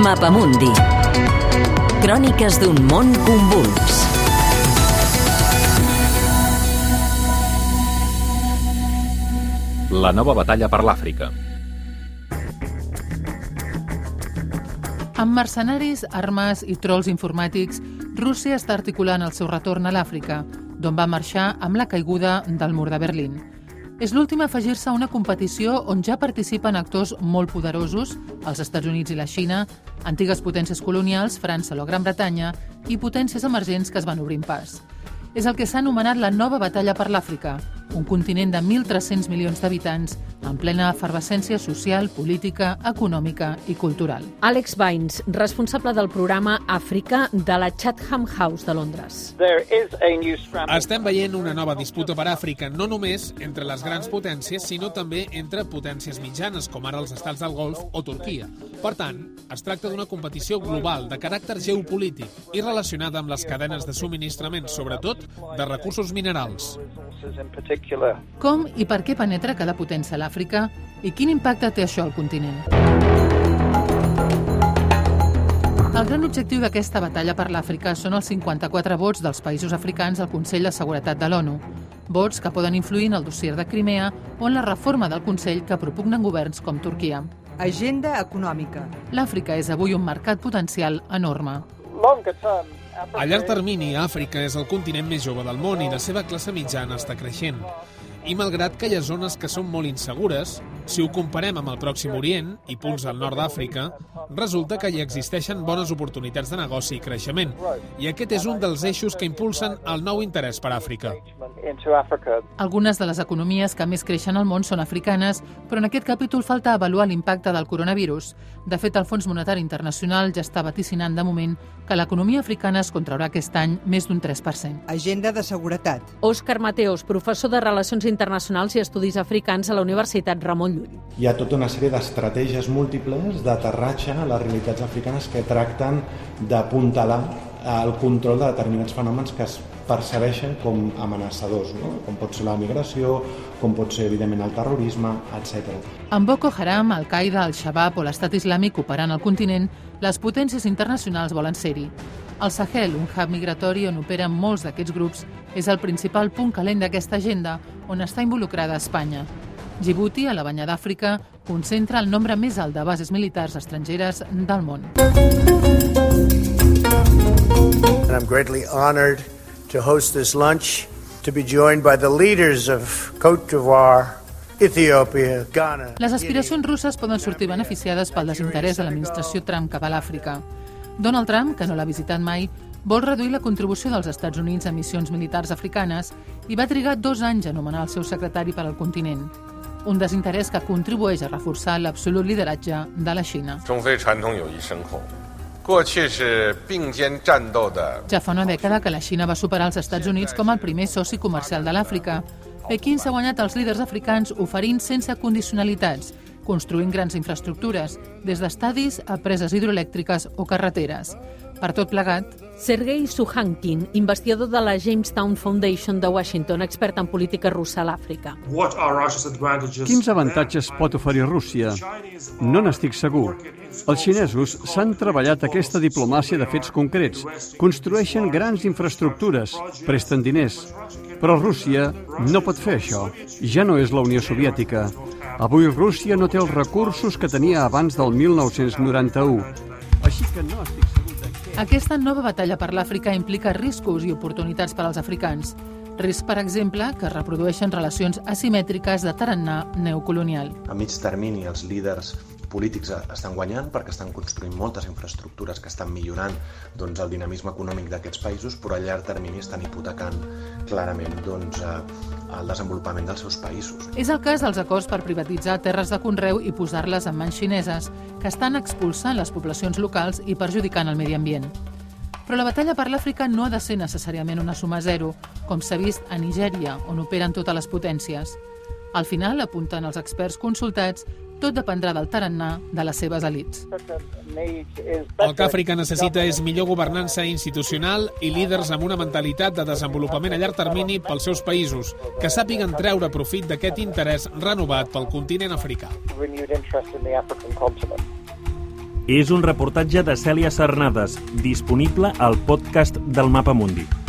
Mapamundi. Cròniques d'un món convuls. La nova batalla per l'Àfrica. Amb mercenaris, armes i trolls informàtics, Rússia està articulant el seu retorn a l'Àfrica, d'on va marxar amb la caiguda del mur de Berlín. És l'últim a afegir-se a una competició on ja participen actors molt poderosos, els Estats Units i la Xina, antigues potències colonials, França o Gran Bretanya, i potències emergents que es van obrint pas. És el que s'ha anomenat la nova batalla per l'Àfrica, un continent de 1.300 milions d'habitants en plena efervescència social, política, econòmica i cultural. Alex Vines, responsable del programa Àfrica de la Chatham House de Londres. Estem veient una nova disputa per Àfrica, no només entre les grans potències, sinó també entre potències mitjanes, com ara els estats del Golf o Turquia. Per tant, es tracta d'una competició global de caràcter geopolític i relacionada amb les cadenes de subministrament, sobretot de recursos minerals. Com i per què penetra cada potència a l'Àfrica i quin impacte té això al continent? El gran objectiu d'aquesta batalla per l'Àfrica són els 54 vots dels països africans al Consell de Seguretat de l'ONU. Vots que poden influir en el dossier de Crimea o en la reforma del Consell que propugnen governs com Turquia. Agenda econòmica. L'Àfrica és avui un mercat potencial enorme. A llarg termini, Àfrica és el continent més jove del món i la seva classe mitjana està creixent. I malgrat que hi ha zones que són molt insegures, si ho comparem amb el Pròxim Orient i punts al nord d'Àfrica, resulta que hi existeixen bones oportunitats de negoci i creixement. I aquest és un dels eixos que impulsen el nou interès per Àfrica. Algunes de les economies que més creixen al món són africanes, però en aquest capítol falta avaluar l'impacte del coronavirus. De fet, el Fons Monetari Internacional ja està vaticinant de moment que l'economia africana es contraurà aquest any més d'un 3%. Agenda de seguretat. Òscar Mateos, professor de Relacions Internacionals i Estudis Africans a la Universitat Ramon Llull. Hi ha tota una sèrie d'estratègies múltiples d'aterratge a les realitats africanes que tracten d'apuntalar el control de determinats fenòmens que es percebeixen com amenaçadors, no? com pot ser la migració, com pot ser, evidentment, el terrorisme, etc. Amb Boko Haram, Al-Qaeda, Al-Shabaab o l'Estat Islàmic operant al continent, les potències internacionals volen ser-hi. El Sahel, un hub migratori on operen molts d'aquests grups, és el principal punt calent d'aquesta agenda on està involucrada Espanya. Djibouti, a la banya d'Àfrica, concentra el nombre més alt de bases militars estrangeres del món. And I'm greatly honored to host this lunch, to be joined by the leaders of Cote d'Ivoire, Ethiopia, Ghana. Les aspiracions russes poden sortir beneficiades pel desinterès de l'administració Trump cap a l'Àfrica. Donald Trump, que no l'ha visitat mai, vol reduir la contribució dels Estats Units a missions militars africanes i va trigar dos anys a nomenar el seu secretari per al continent un desinterès que contribueix a reforçar l'absolut lideratge de la Xina. Ja fa una dècada que la Xina va superar els Estats Units com el primer soci comercial de l'Àfrica. Pequín s'ha guanyat els líders africans oferint sense condicionalitats, construint grans infraestructures, des d'estadis a preses hidroelèctriques o carreteres. Per tot plegat, Sergei Suhankin, investigador de la Jamestown Foundation de Washington, expert en política russa a l'Àfrica. Quins avantatges pot oferir Rússia? No n'estic segur. Els xinesos s'han treballat aquesta diplomàcia de fets concrets, construeixen grans infraestructures, presten diners. Però Rússia no pot fer això. Ja no és la Unió Soviètica. Avui Rússia no té els recursos que tenia abans del 1991. Així que no estic segur de què... aquesta nova batalla per l'Àfrica implica riscos i oportunitats per als africans. Risc, per exemple, que reprodueixen relacions asimètriques de tarannà neocolonial. A mig termini, els líders polítics estan guanyant perquè estan construint moltes infraestructures que estan millorant doncs, el dinamisme econòmic d'aquests països, però a llarg termini estan hipotecant clarament doncs, eh, el desenvolupament dels seus països. És el cas dels acords per privatitzar terres de conreu i posar-les en mans xineses, que estan expulsant les poblacions locals i perjudicant el medi ambient. Però la batalla per l'Àfrica no ha de ser necessàriament una suma zero, com s'ha vist a Nigèria, on operen totes les potències. Al final, apunten els experts consultats, tot dependrà del tarannà de les seves elites. El que Àfrica necessita és millor governança institucional i líders amb una mentalitat de desenvolupament a llarg termini pels seus països, que sàpiguen treure profit d'aquest interès renovat pel continent africà. és un reportatge de Cèlia Cernades, disponible al podcast del Mapa Mundi.